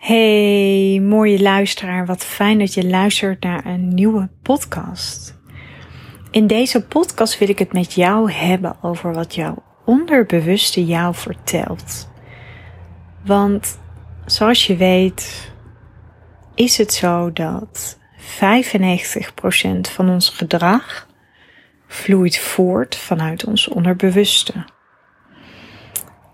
Hey, mooie luisteraar. Wat fijn dat je luistert naar een nieuwe podcast. In deze podcast wil ik het met jou hebben over wat jouw onderbewuste jou vertelt. Want zoals je weet, is het zo dat 95% van ons gedrag vloeit voort vanuit ons onderbewuste.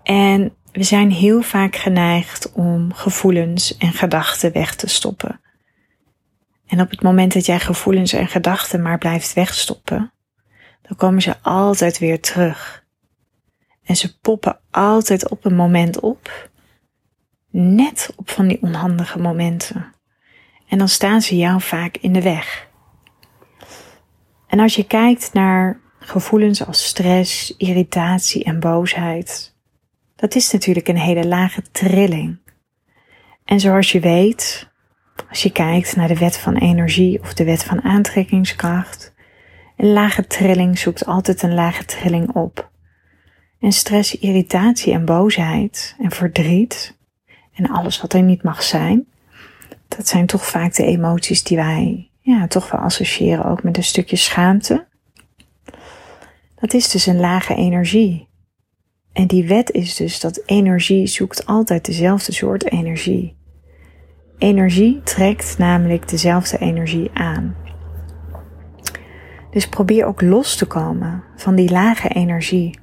En we zijn heel vaak geneigd om gevoelens en gedachten weg te stoppen. En op het moment dat jij gevoelens en gedachten maar blijft wegstoppen, dan komen ze altijd weer terug. En ze poppen altijd op een moment op, net op van die onhandige momenten. En dan staan ze jou vaak in de weg. En als je kijkt naar gevoelens als stress, irritatie en boosheid, dat is natuurlijk een hele lage trilling. En zoals je weet, als je kijkt naar de wet van energie of de wet van aantrekkingskracht, een lage trilling zoekt altijd een lage trilling op. En stress, irritatie en boosheid en verdriet en alles wat er niet mag zijn, dat zijn toch vaak de emoties die wij ja, toch wel associëren ook met een stukje schaamte. Dat is dus een lage energie. En die wet is dus dat energie zoekt altijd dezelfde soort energie. Energie trekt namelijk dezelfde energie aan. Dus probeer ook los te komen van die lage energie.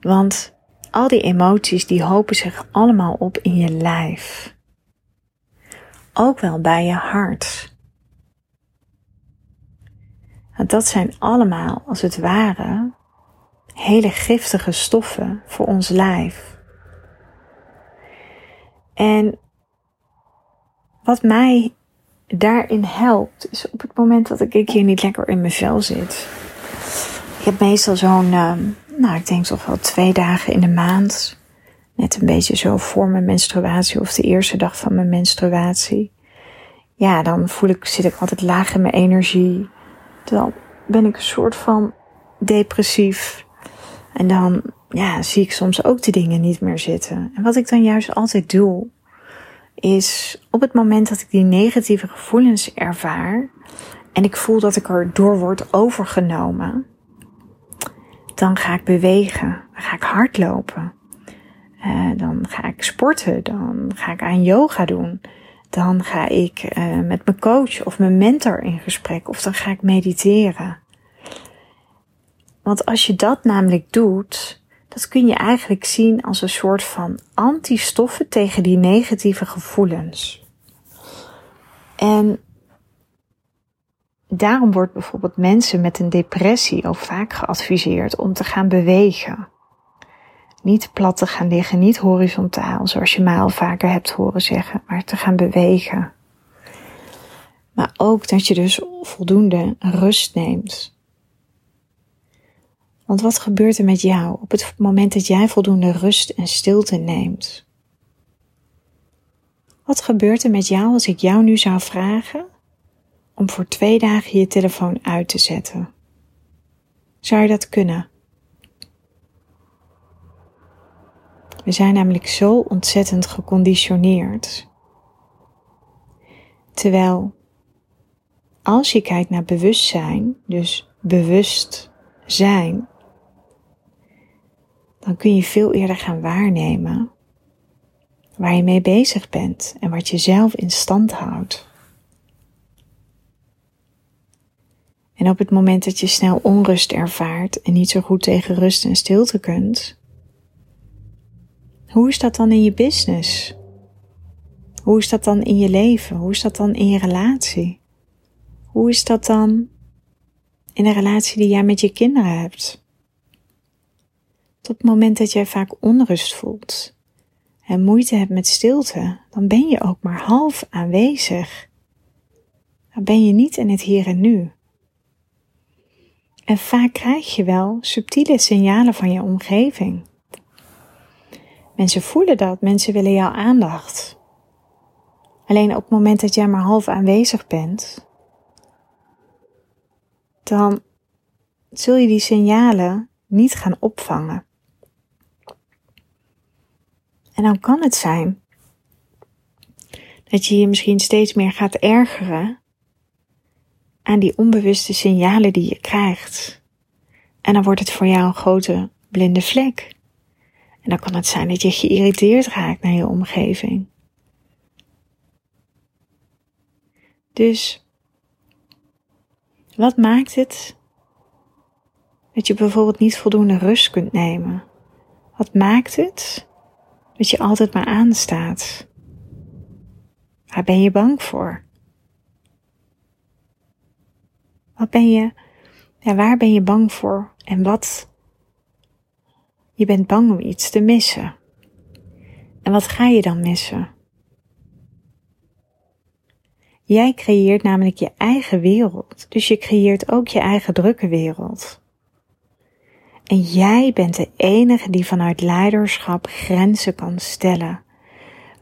Want al die emoties die hopen zich allemaal op in je lijf. Ook wel bij je hart. dat zijn allemaal als het ware hele giftige stoffen voor ons lijf. En wat mij daarin helpt, is op het moment dat ik hier niet lekker in mijn vel zit. Ik heb meestal zo'n, uh, nou ik denk toch wel twee dagen in de maand. Net een beetje zo voor mijn menstruatie of de eerste dag van mijn menstruatie. Ja, dan voel ik, zit ik altijd laag in mijn energie. Dan ben ik een soort van depressief. En dan ja, zie ik soms ook de dingen niet meer zitten. En wat ik dan juist altijd doe, is op het moment dat ik die negatieve gevoelens ervaar en ik voel dat ik er door word overgenomen, dan ga ik bewegen, dan ga ik hardlopen, uh, dan ga ik sporten, dan ga ik aan yoga doen, dan ga ik uh, met mijn coach of mijn mentor in gesprek of dan ga ik mediteren. Want als je dat namelijk doet, dat kun je eigenlijk zien als een soort van antistoffen tegen die negatieve gevoelens. En daarom wordt bijvoorbeeld mensen met een depressie ook vaak geadviseerd om te gaan bewegen. Niet plat te gaan liggen, niet horizontaal, zoals je mij al vaker hebt horen zeggen, maar te gaan bewegen. Maar ook dat je dus voldoende rust neemt. Want wat gebeurt er met jou op het moment dat jij voldoende rust en stilte neemt? Wat gebeurt er met jou als ik jou nu zou vragen om voor twee dagen je telefoon uit te zetten? Zou je dat kunnen? We zijn namelijk zo ontzettend geconditioneerd. Terwijl als je kijkt naar bewustzijn, dus bewust zijn, dan kun je veel eerder gaan waarnemen waar je mee bezig bent en wat je zelf in stand houdt. En op het moment dat je snel onrust ervaart en niet zo goed tegen rust en stilte kunt, hoe is dat dan in je business? Hoe is dat dan in je leven? Hoe is dat dan in je relatie? Hoe is dat dan in de relatie die jij met je kinderen hebt? Tot het moment dat jij vaak onrust voelt en moeite hebt met stilte, dan ben je ook maar half aanwezig. Dan ben je niet in het hier en nu. En vaak krijg je wel subtiele signalen van je omgeving. Mensen voelen dat, mensen willen jouw aandacht. Alleen op het moment dat jij maar half aanwezig bent, dan zul je die signalen niet gaan opvangen. En dan kan het zijn dat je je misschien steeds meer gaat ergeren aan die onbewuste signalen die je krijgt. En dan wordt het voor jou een grote blinde vlek. En dan kan het zijn dat je geïrriteerd raakt naar je omgeving. Dus wat maakt het dat je bijvoorbeeld niet voldoende rust kunt nemen? Wat maakt het dat je altijd maar aanstaat? Waar ben je bang voor? Wat ben je, ja, waar ben je bang voor en wat? Je bent bang om iets te missen. En wat ga je dan missen? Jij creëert namelijk je eigen wereld, dus je creëert ook je eigen drukke wereld. En jij bent de enige die vanuit leiderschap grenzen kan stellen.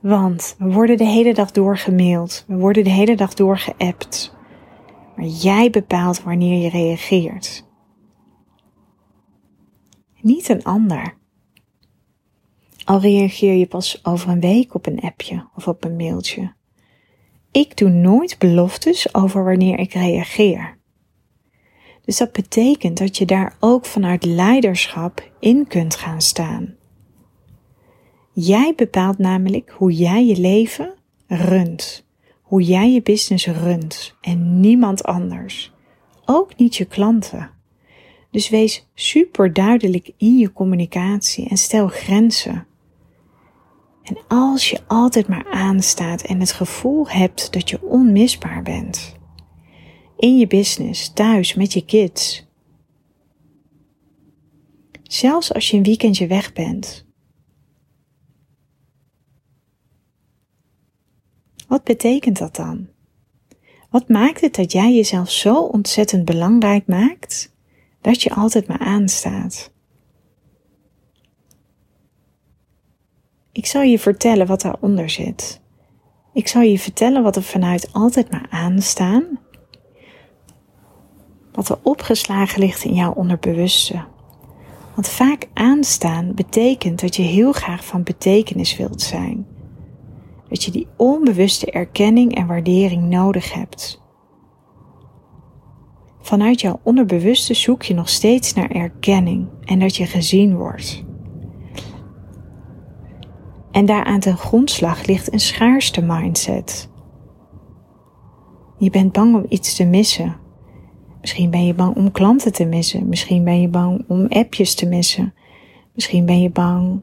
Want we worden de hele dag door gemaild, we worden de hele dag door geappt. Maar jij bepaalt wanneer je reageert. Niet een ander. Al reageer je pas over een week op een appje of op een mailtje. Ik doe nooit beloftes over wanneer ik reageer. Dus dat betekent dat je daar ook vanuit leiderschap in kunt gaan staan. Jij bepaalt namelijk hoe jij je leven runt, hoe jij je business runt en niemand anders. Ook niet je klanten. Dus wees super duidelijk in je communicatie en stel grenzen. En als je altijd maar aanstaat en het gevoel hebt dat je onmisbaar bent, in je business, thuis, met je kids, zelfs als je een weekendje weg bent, wat betekent dat dan? Wat maakt het dat jij jezelf zo ontzettend belangrijk maakt dat je altijd maar aanstaat? Ik zal je vertellen wat daaronder zit. Ik zal je vertellen wat er vanuit altijd maar aanstaan, wat er opgeslagen ligt in jouw onderbewuste. Want vaak aanstaan betekent dat je heel graag van betekenis wilt zijn. Dat je die onbewuste erkenning en waardering nodig hebt. Vanuit jouw onderbewuste zoek je nog steeds naar erkenning en dat je gezien wordt. En daaraan ten grondslag ligt een schaarste mindset. Je bent bang om iets te missen. Misschien ben je bang om klanten te missen. Misschien ben je bang om appjes te missen. Misschien ben je bang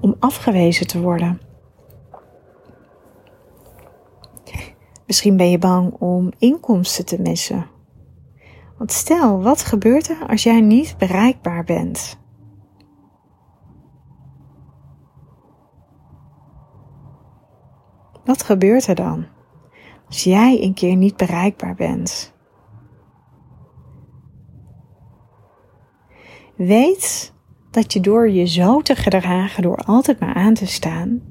om afgewezen te worden. Misschien ben je bang om inkomsten te missen. Want stel, wat gebeurt er als jij niet bereikbaar bent? Wat gebeurt er dan als jij een keer niet bereikbaar bent? Weet dat je door je zo te gedragen, door altijd maar aan te staan,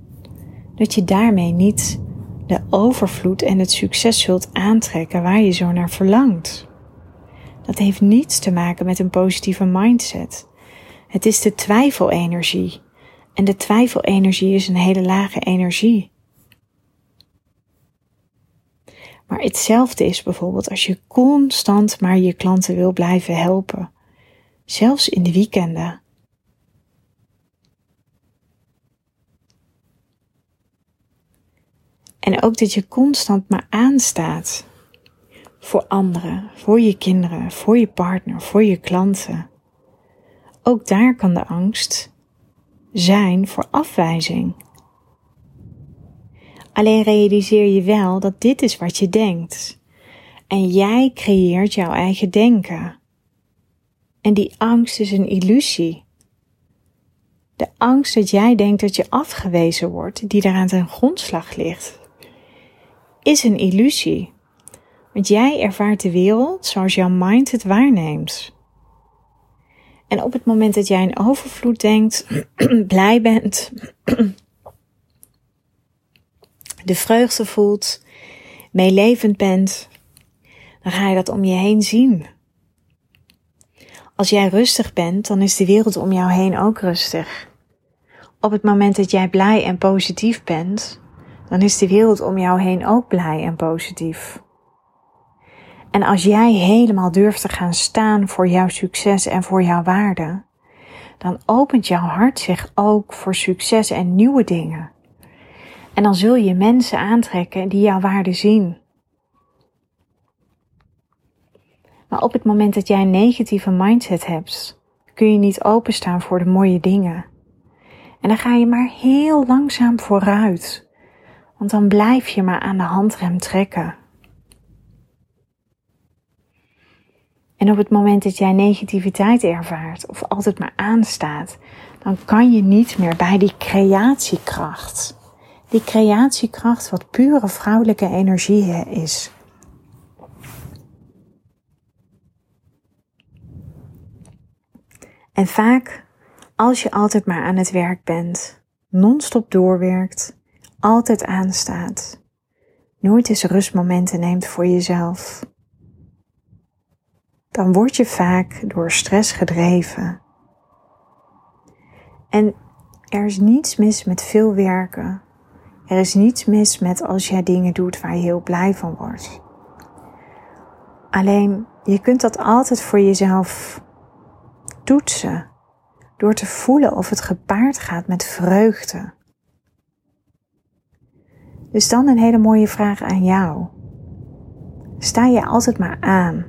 dat je daarmee niet de overvloed en het succes zult aantrekken waar je zo naar verlangt. Dat heeft niets te maken met een positieve mindset. Het is de twijfelenergie. En de twijfelenergie is een hele lage energie. Maar hetzelfde is bijvoorbeeld als je constant maar je klanten wil blijven helpen. Zelfs in de weekenden. En ook dat je constant maar aanstaat voor anderen, voor je kinderen, voor je partner, voor je klanten. Ook daar kan de angst zijn voor afwijzing. Alleen realiseer je wel dat dit is wat je denkt. En jij creëert jouw eigen denken. En die angst is een illusie. De angst dat jij denkt dat je afgewezen wordt, die daaraan ten grondslag ligt, is een illusie. Want jij ervaart de wereld zoals jouw mind het waarneemt. En op het moment dat jij in overvloed denkt, blij bent, de vreugde voelt, meelevend bent, dan ga je dat om je heen zien. Als jij rustig bent, dan is de wereld om jou heen ook rustig. Op het moment dat jij blij en positief bent, dan is de wereld om jou heen ook blij en positief. En als jij helemaal durft te gaan staan voor jouw succes en voor jouw waarde, dan opent jouw hart zich ook voor succes en nieuwe dingen. En dan zul je mensen aantrekken die jouw waarde zien. Maar op het moment dat jij een negatieve mindset hebt, kun je niet openstaan voor de mooie dingen. En dan ga je maar heel langzaam vooruit. Want dan blijf je maar aan de handrem trekken. En op het moment dat jij negativiteit ervaart of altijd maar aanstaat, dan kan je niet meer bij die creatiekracht. Die creatiekracht wat pure vrouwelijke energie is. En vaak, als je altijd maar aan het werk bent, non-stop doorwerkt, altijd aanstaat, nooit eens rustmomenten neemt voor jezelf, dan word je vaak door stress gedreven. En er is niets mis met veel werken. Er is niets mis met als jij dingen doet waar je heel blij van wordt. Alleen, je kunt dat altijd voor jezelf toetsen door te voelen of het gepaard gaat met vreugde. Dus dan een hele mooie vraag aan jou. Sta je altijd maar aan?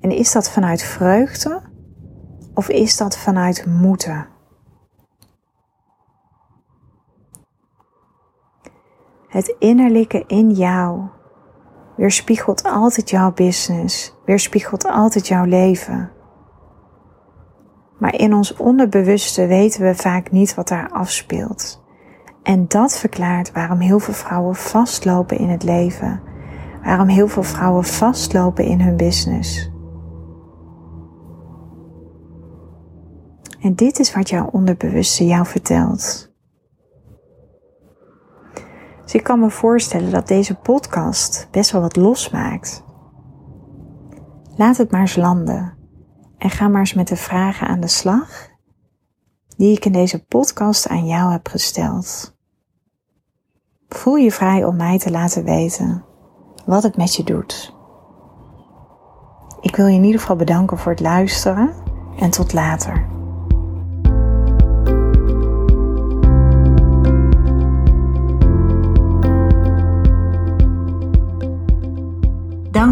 En is dat vanuit vreugde of is dat vanuit moeten? Het innerlijke in jou weerspiegelt altijd jouw business, weerspiegelt altijd jouw leven. Maar in ons onderbewuste weten we vaak niet wat daar afspeelt. En dat verklaart waarom heel veel vrouwen vastlopen in het leven. Waarom heel veel vrouwen vastlopen in hun business. En dit is wat jouw onderbewuste jou vertelt. Dus ik kan me voorstellen dat deze podcast best wel wat losmaakt. Laat het maar eens landen. En ga maar eens met de vragen aan de slag die ik in deze podcast aan jou heb gesteld. Voel je vrij om mij te laten weten wat het met je doet. Ik wil je in ieder geval bedanken voor het luisteren en tot later.